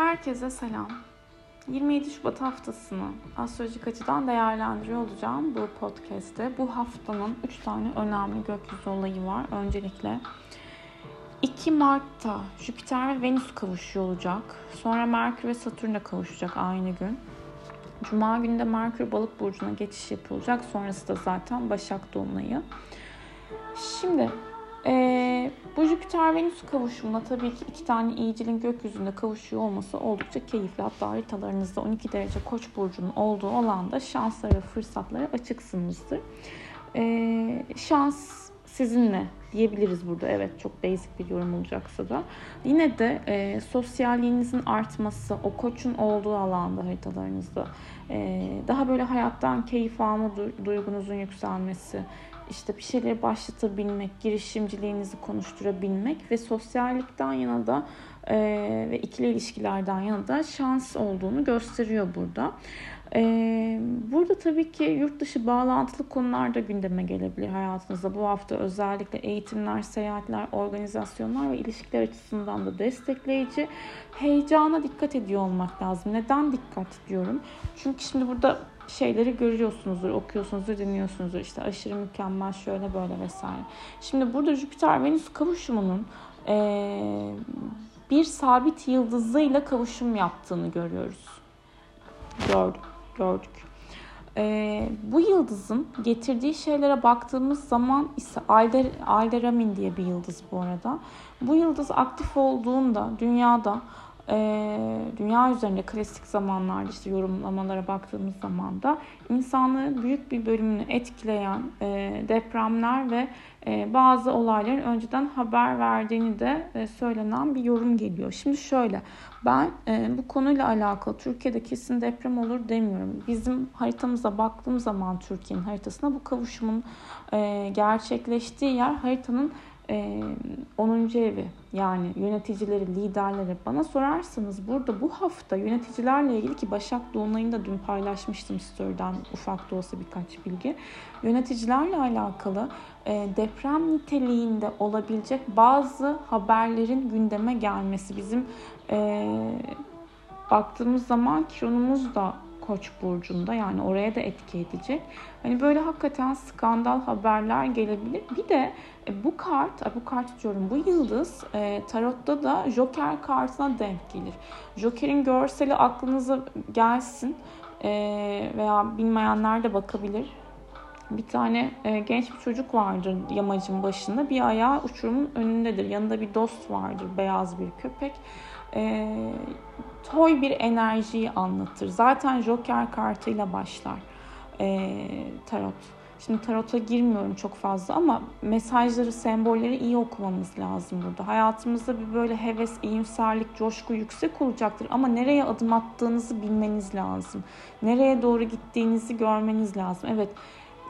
Herkese selam. 27 Şubat haftasını astrolojik açıdan değerlendiriyor olacağım bu podcast'te. Bu haftanın 3 tane önemli gökyüzü olayı var. Öncelikle 2 Mart'ta Jüpiter ve Venüs kavuşuyor olacak. Sonra Merkür ve Satürn de kavuşacak aynı gün. Cuma günü de Merkür balık burcuna geçiş yapılacak. Sonrası da zaten Başak Dolunay'ı. Şimdi ee, bu Jüpiter-Venüs kavuşumuna tabii ki iki tane iyicilin gökyüzünde kavuşuyor olması oldukça keyifli. Hatta haritalarınızda 12 derece koç burcunun olduğu alanda şanslara fırsatlara açıksınızdır. Ee, şans sizinle diyebiliriz burada. Evet çok basic bir yorum olacaksa da. Yine de e, sosyalliğinizin artması, o koçun olduğu alanda haritalarınızda e, daha böyle hayattan keyif alma duygunuzun yükselmesi, işte bir şeyleri başlatabilmek, girişimciliğinizi konuşturabilmek ve sosyallikten yana da e, ve ikili ilişkilerden yana da şans olduğunu gösteriyor burada. E, burada tabii ki yurt dışı bağlantılı konular da gündeme gelebilir hayatınızda. Bu hafta özellikle eğitimler, seyahatler, organizasyonlar ve ilişkiler açısından da destekleyici. Heyecana dikkat ediyor olmak lazım. Neden dikkat diyorum? Çünkü şimdi burada şeyleri görüyorsunuzdur, okuyorsunuzdur, dinliyorsunuzdur. İşte aşırı mükemmel şöyle böyle vesaire. Şimdi burada Jüpiter-Venüs kavuşumunun ee, bir sabit yıldızıyla kavuşum yaptığını görüyoruz. Gördük, gördük. Ee, bu yıldızın getirdiği şeylere baktığımız zaman ise Alder, Alderamin diye bir yıldız bu arada. Bu yıldız aktif olduğunda dünyada e, dünya üzerinde klasik zamanlarda işte yorumlamalara baktığımız zaman da insanlığın büyük bir bölümünü etkileyen e, depremler ve e, bazı olayların önceden haber verdiğini de e, söylenen bir yorum geliyor. Şimdi şöyle ben bu konuyla alakalı Türkiye'de kesin deprem olur demiyorum. Bizim haritamıza baktığım zaman Türkiye'nin haritasına bu kavuşumun gerçekleştiği yer haritanın 10. evi yani yöneticileri, liderleri bana sorarsanız burada bu hafta yöneticilerle ilgili ki Başak Dolunay'ını da dün paylaşmıştım story'den ufak da olsa birkaç bilgi. Yöneticilerle alakalı deprem niteliğinde olabilecek bazı haberlerin gündeme gelmesi bizim baktığımız zaman Kiron'umuz da Koç burcunda yani oraya da etki edecek. Hani böyle hakikaten skandal haberler gelebilir. Bir de e, bu kart, bu kart diyorum bu yıldız e, tarotta da Joker kartına denk gelir. Joker'in görseli aklınıza gelsin e, veya bilmeyenler de bakabilir. Bir tane genç bir çocuk vardır yamacın başında. Bir ayağı uçurumun önündedir. Yanında bir dost vardır, beyaz bir köpek. E, toy bir enerjiyi anlatır. Zaten Joker kartıyla başlar e, tarot. Şimdi tarota girmiyorum çok fazla ama mesajları, sembolleri iyi okumamız lazım burada. Hayatımızda bir böyle heves, iyimserlik, coşku yüksek olacaktır ama nereye adım attığınızı bilmeniz lazım. Nereye doğru gittiğinizi görmeniz lazım. Evet,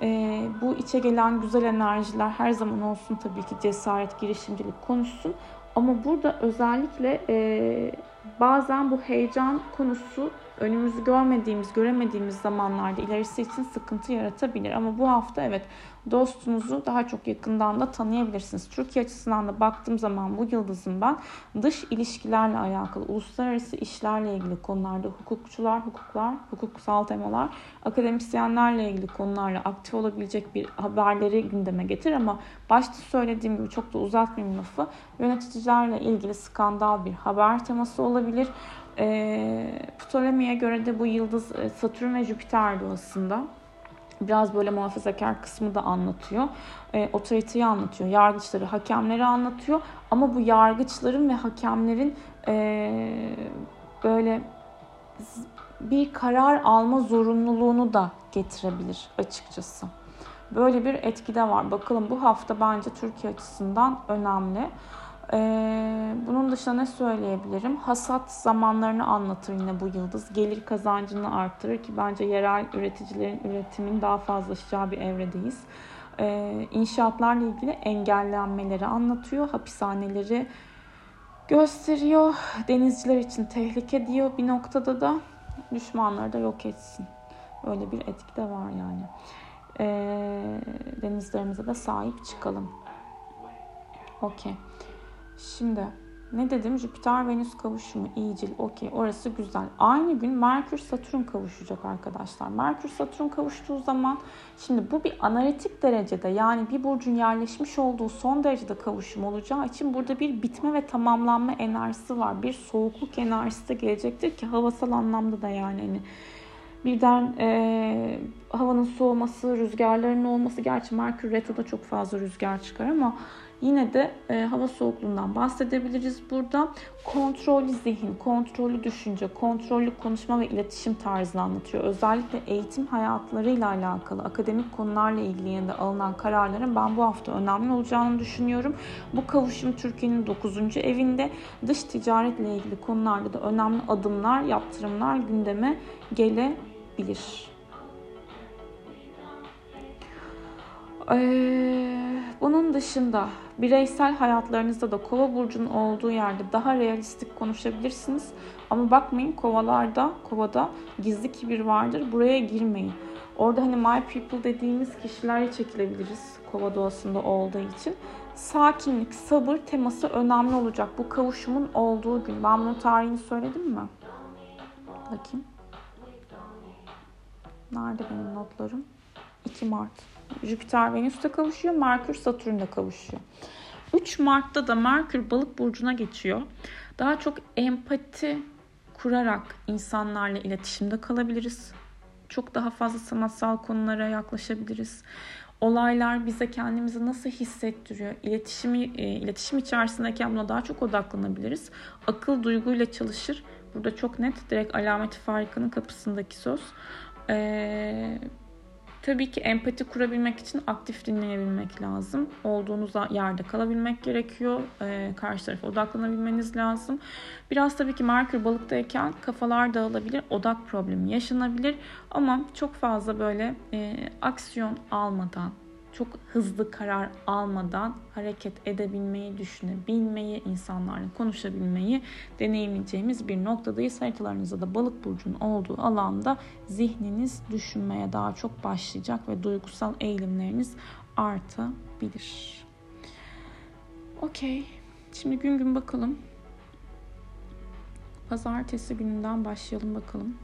e, bu içe gelen güzel enerjiler her zaman olsun tabii ki cesaret, girişimcilik konuşsun. Ama burada özellikle e, bazen bu heyecan konusu önümüzü görmediğimiz, göremediğimiz zamanlarda ilerisi için sıkıntı yaratabilir. Ama bu hafta evet dostunuzu daha çok yakından da tanıyabilirsiniz. Türkiye açısından da baktığım zaman bu yıldızın ben dış ilişkilerle alakalı, uluslararası işlerle ilgili konularda hukukçular, hukuklar, hukuksal temalar, akademisyenlerle ilgili konularla aktif olabilecek bir haberleri gündeme getir ama başta söylediğim gibi çok da uzatmayayım lafı yöneticilerle ilgili skandal bir haber teması olabilir. E, Ptolemy'e göre de bu yıldız e, Satürn ve Jüpiter'di aslında. Biraz böyle muhafazakar kısmı da anlatıyor. E, otoriteyi anlatıyor. Yargıçları, hakemleri anlatıyor. Ama bu yargıçların ve hakemlerin e, böyle bir karar alma zorunluluğunu da getirebilir açıkçası. Böyle bir etki de var. Bakalım bu hafta bence Türkiye açısından önemli. Ee, bunun dışında ne söyleyebilirim? Hasat zamanlarını anlatır yine bu yıldız. Gelir kazancını arttırır ki bence yerel üreticilerin üretimin daha fazlaşacağı bir evredeyiz. Ee, inşaatlarla ilgili engellenmeleri anlatıyor. Hapishaneleri gösteriyor. Denizciler için tehlike diyor bir noktada da düşmanları da yok etsin. Öyle bir etki de var yani. Ee, denizlerimize de sahip çıkalım. Okey. Şimdi ne dedim? Jüpiter Venüs kavuşumu iyicil. Okey orası güzel. Aynı gün Merkür Satürn kavuşacak arkadaşlar. Merkür Satürn kavuştuğu zaman şimdi bu bir analitik derecede yani bir burcun yerleşmiş olduğu son derecede kavuşum olacağı için burada bir bitme ve tamamlanma enerjisi var. Bir soğukluk enerjisi de gelecektir ki havasal anlamda da yani hani birden e, havanın soğuması, rüzgarların olması gerçi Merkür Retro'da çok fazla rüzgar çıkar ama Yine de e, hava soğukluğundan bahsedebiliriz burada. Kontrollü zihin, kontrollü düşünce, kontrollü konuşma ve iletişim tarzını anlatıyor. Özellikle eğitim hayatlarıyla alakalı, akademik konularla ilgili yine alınan kararların ben bu hafta önemli olacağını düşünüyorum. Bu kavuşum Türkiye'nin 9. evinde dış ticaretle ilgili konularda da önemli adımlar, yaptırımlar gündeme gelebilir. Ee, bunun dışında bireysel hayatlarınızda da kova burcunun olduğu yerde daha realistik konuşabilirsiniz. Ama bakmayın kovalarda, kovada gizli kibir vardır. Buraya girmeyin. Orada hani my people dediğimiz kişilerle çekilebiliriz kova doğasında olduğu için. Sakinlik, sabır teması önemli olacak bu kavuşumun olduğu gün. Ben bunun tarihini söyledim mi? Bakayım. Nerede benim notlarım? 2 Mart. Jüpiter Venüs'te kavuşuyor. Merkür Satürn'de kavuşuyor. 3 Mart'ta da Merkür Balık burcuna geçiyor. Daha çok empati kurarak insanlarla iletişimde kalabiliriz. Çok daha fazla sanatsal konulara yaklaşabiliriz. Olaylar bize kendimizi nasıl hissettiriyor? İletişimi, e, iletişim içerisindeyken buna daha çok odaklanabiliriz. Akıl duyguyla çalışır. Burada çok net direkt alameti farikanın kapısındaki söz. Ee, Tabii ki empati kurabilmek için aktif dinleyebilmek lazım. Olduğunuz yerde kalabilmek gerekiyor. Ee, karşı tarafa odaklanabilmeniz lazım. Biraz tabii ki Merkür balıktayken kafalar dağılabilir, odak problemi yaşanabilir. Ama çok fazla böyle e, aksiyon almadan, çok hızlı karar almadan hareket edebilmeyi, düşünebilmeyi, insanlarla konuşabilmeyi deneyimleyeceğimiz bir noktadayız. Haritalarınızda da balık burcunun olduğu alanda zihniniz düşünmeye daha çok başlayacak ve duygusal eğilimleriniz artabilir. Okey. Şimdi gün gün bakalım. Pazartesi gününden başlayalım bakalım.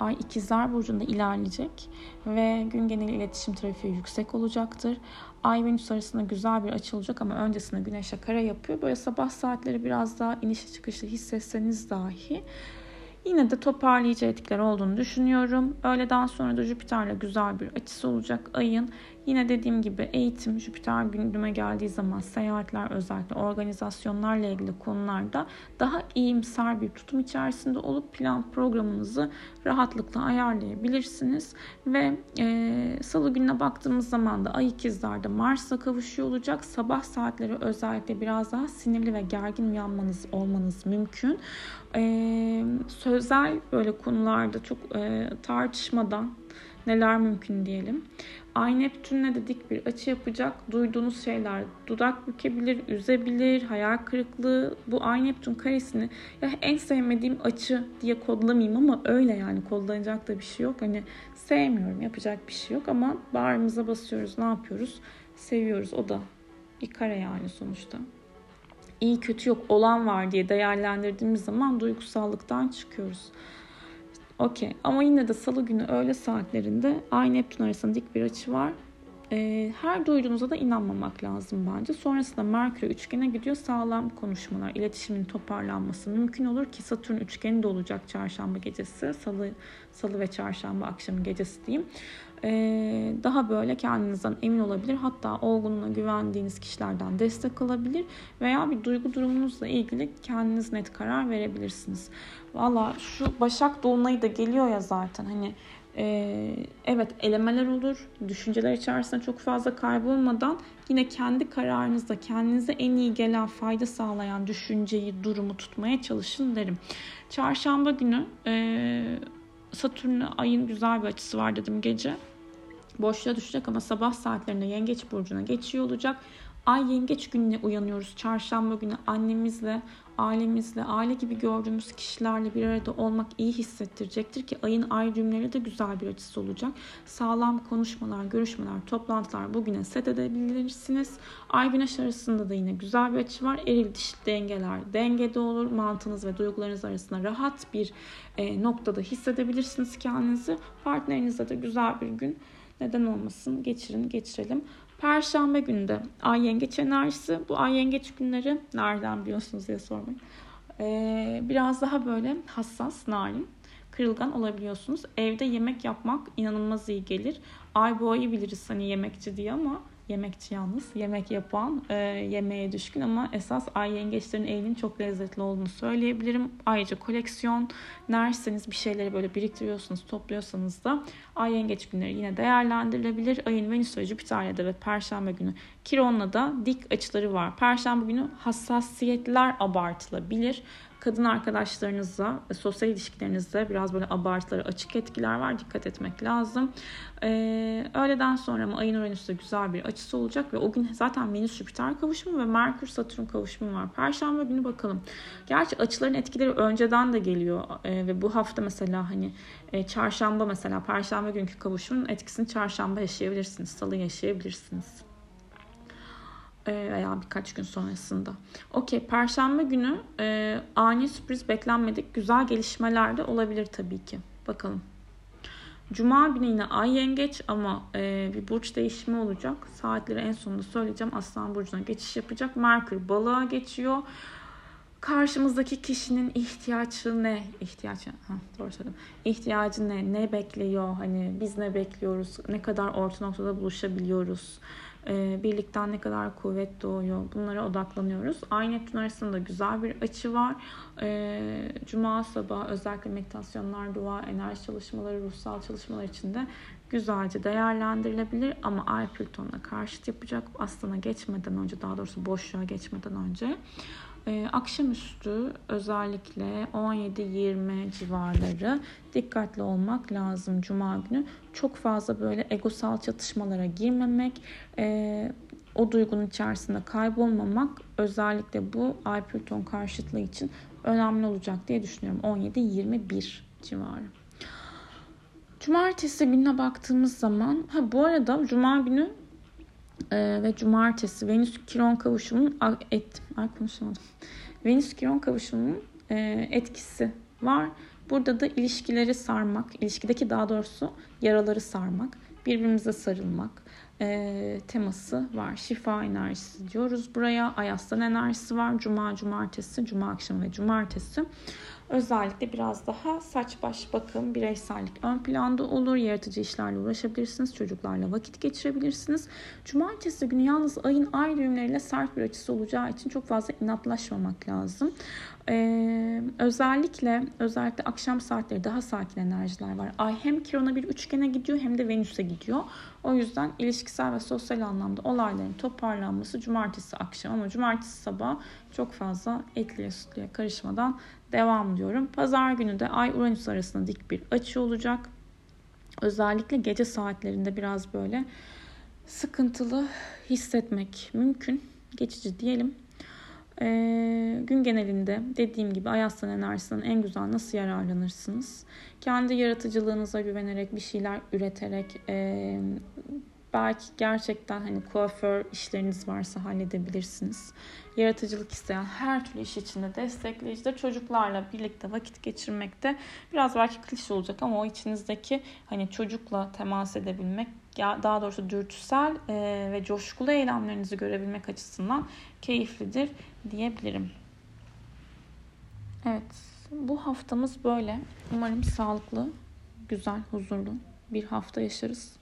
Ay ikizler burcunda ilerleyecek ve gün genel iletişim trafiği yüksek olacaktır. Ay Venüs arasında güzel bir açı olacak ama öncesinde güneşe kara yapıyor. Böyle sabah saatleri biraz daha inişli çıkışlı hissetseniz dahi Yine de toparlayıcı etkiler olduğunu düşünüyorum. Öğleden sonra da Jüpiter'le güzel bir açısı olacak ayın. Yine dediğim gibi eğitim, Jüpiter gündeme geldiği zaman seyahatler özellikle organizasyonlarla ilgili konularda daha iyimser bir tutum içerisinde olup plan programınızı rahatlıkla ayarlayabilirsiniz. Ve e, salı gününe baktığımız zaman da ay ikizlerde Mars'a kavuşuyor olacak. Sabah saatleri özellikle biraz daha sinirli ve gergin uyanmanız olmanız mümkün. Sözel böyle konularda çok tartışmadan neler mümkün diyelim. Ay Neptün'le de dik bir açı yapacak. Duyduğunuz şeyler dudak bükebilir, üzebilir, hayal kırıklığı. Bu Ay Neptün karesini ya en sevmediğim açı diye kodlamayayım ama öyle yani kodlanacak da bir şey yok. Hani sevmiyorum yapacak bir şey yok ama bağrımıza basıyoruz ne yapıyoruz? Seviyoruz o da bir kare yani sonuçta. İyi kötü yok olan var diye değerlendirdiğimiz zaman duygusallıktan çıkıyoruz. Okey. Ama yine de salı günü öğle saatlerinde Ay Neptün arasında dik bir açı var. E, her duyduğunuza da inanmamak lazım bence. Sonrasında Merkür üçgene gidiyor. Sağlam konuşmalar, iletişimin toparlanması mümkün olur ki Satürn üçgeni de olacak çarşamba gecesi. Salı, salı ve çarşamba akşamı gecesi diyeyim. Ee, daha böyle kendinizden emin olabilir. Hatta olgunluğuna güvendiğiniz kişilerden destek alabilir veya bir duygu durumunuzla ilgili kendiniz net karar verebilirsiniz. Valla şu Başak Dolunay'ı da geliyor ya zaten hani ee, evet elemeler olur. Düşünceler içerisinde çok fazla kaybolmadan yine kendi kararınızda kendinize en iyi gelen fayda sağlayan düşünceyi, durumu tutmaya çalışın derim. Çarşamba günü e, Satürn'le ayın güzel bir açısı var dedim gece. Boşluğa düşecek ama sabah saatlerinde Yengeç Burcu'na geçiyor olacak. Ay yengeç gününe uyanıyoruz. Çarşamba günü annemizle, ailemizle, aile gibi gördüğümüz kişilerle bir arada olmak iyi hissettirecektir ki ayın ay düğümleri de güzel bir açısı olacak. Sağlam konuşmalar, görüşmeler, toplantılar bugüne set edebilirsiniz. Ay güneş arasında da yine güzel bir açı var. Eril dişil dengeler dengede olur. Mantığınız ve duygularınız arasında rahat bir e, noktada hissedebilirsiniz kendinizi. Partnerinizle de güzel bir gün neden olmasın geçirin geçirelim. Perşembe günde ay yengeç enerjisi. Bu ay yengeç günleri nereden biliyorsunuz diye sormayın. Ee, biraz daha böyle hassas, narin, kırılgan olabiliyorsunuz. Evde yemek yapmak inanılmaz iyi gelir. Ay boğayı biliriz hani yemekçi diye ama yemekçi yalnız. Yemek yapan, e, yemeğe düşkün ama esas ay yengeçlerin elinin çok lezzetli olduğunu söyleyebilirim. Ayrıca koleksiyon nerseniz bir şeyleri böyle biriktiriyorsunuz, topluyorsanız da ay yengeç günleri yine değerlendirilebilir. Ayın Venüs ve Jüpiter'le de ve Perşembe günü Kiron'la da dik açıları var. Perşembe günü hassasiyetler abartılabilir kadın arkadaşlarınızla, sosyal ilişkilerinizde biraz böyle abartıları, açık etkiler var. Dikkat etmek lazım. Ee, öğleden sonra mı ayın Uranüs'te güzel bir açısı olacak ve o gün zaten Venüs Jüpiter kavuşumu ve Merkür Satürn kavuşumu var. Perşembe günü bakalım. Gerçi açıların etkileri önceden de geliyor ee, ve bu hafta mesela hani e, çarşamba mesela perşembe günkü kavuşumun etkisini çarşamba yaşayabilirsiniz, salı yaşayabilirsiniz. Veya birkaç gün sonrasında. Okey, Perşembe günü e, ani sürpriz beklenmedik güzel gelişmeler de olabilir tabii ki. Bakalım. Cuma günü yine ay yengeç ama e, bir burç değişimi olacak. Saatleri en sonunda söyleyeceğim. Aslan burcuna geçiş yapacak. Merkür balığa geçiyor. Karşımızdaki kişinin ihtiyacı ne? İhtiyacı, ha, doğru söyledim. İhtiyacı ne? Ne bekliyor? Hani biz ne bekliyoruz? Ne kadar orta noktada buluşabiliyoruz? E, birlikten ne kadar kuvvet doğuyor bunlara odaklanıyoruz. Ay Neptün arasında güzel bir açı var. E, Cuma sabahı özellikle meditasyonlar, dua, enerji çalışmaları, ruhsal çalışmalar için de güzelce değerlendirilebilir ama Ay Plüton'la karşıt yapacak. Aslan'a geçmeden önce daha doğrusu boşluğa geçmeden önce e, akşamüstü özellikle 17-20 civarları dikkatli olmak lazım Cuma günü. Çok fazla böyle egosal çatışmalara girmemek, e, o duygunun içerisinde kaybolmamak özellikle bu Ay Plüton karşıtlığı için önemli olacak diye düşünüyorum. 17-21 civarı. Cumartesi gününe baktığımız zaman, ha bu arada Cuma günü e, ve Cumartesi Venüs Kiron kavuşumunun et, ay konuşamadım. Venüs Kiron kavuşumunun e, etkisi var. Burada da ilişkileri sarmak, ilişkideki daha doğrusu yaraları sarmak, birbirimize sarılmak e, teması var. Şifa enerjisi diyoruz buraya. Ayastan enerjisi var. Cuma, cumartesi, cuma akşamı ve cumartesi. Özellikle biraz daha saç baş bakım, bireysellik ön planda olur. Yaratıcı işlerle uğraşabilirsiniz. Çocuklarla vakit geçirebilirsiniz. Cumartesi günü yalnız ayın ay düğümleriyle sert bir açısı olacağı için çok fazla inatlaşmamak lazım. Ee, özellikle özellikle akşam saatleri daha sakin enerjiler var. Ay hem Kiron'a bir üçgene gidiyor hem de Venüs'e gidiyor. O yüzden ilişkisel ve sosyal anlamda olayların toparlanması cumartesi akşam ama cumartesi sabah çok fazla etliye sütlüye karışmadan devam diyorum. Pazar günü de Ay Uranüs arasında dik bir açı olacak. Özellikle gece saatlerinde biraz böyle sıkıntılı hissetmek mümkün. Geçici diyelim. Ee, gün genelinde dediğim gibi Ayaslan enerjisinden en güzel nasıl yararlanırsınız? Kendi yaratıcılığınıza güvenerek bir şeyler üreterek e, belki gerçekten hani kuaför işleriniz varsa halledebilirsiniz. Yaratıcılık isteyen her türlü iş içinde destekleyici çocuklarla birlikte vakit geçirmekte biraz belki klişe olacak ama o içinizdeki hani çocukla temas edebilmek daha doğrusu dürtüsel ve coşkulu eylemlerinizi görebilmek açısından keyiflidir diyebilirim. Evet, bu haftamız böyle. Umarım sağlıklı, güzel, huzurlu bir hafta yaşarız.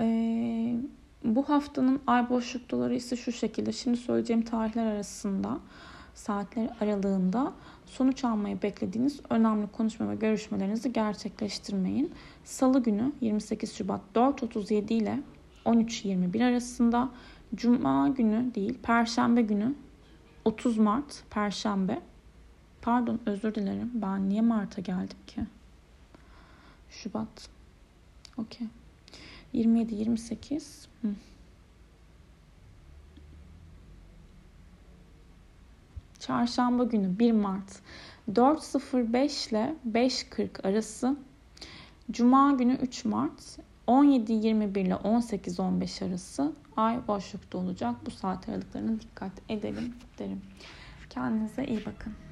Ee, bu haftanın ay boşlukları ise şu şekilde. Şimdi söyleyeceğim tarihler arasında, saatler aralığında sonuç almayı beklediğiniz önemli konuşma ve görüşmelerinizi gerçekleştirmeyin. Salı günü 28 Şubat 4.37 ile 13.21 arasında, Cuma günü değil, Perşembe günü 30 Mart, Perşembe. Pardon özür dilerim. Ben niye Mart'a geldim ki? Şubat. Okey. 27, 28. Çarşamba günü 1 Mart 4.05 ile 5.40 arası. Cuma günü 3 Mart 17.21 ile 18.15 arası ay boşlukta olacak. Bu saat aralıklarına dikkat edelim derim. Kendinize iyi bakın.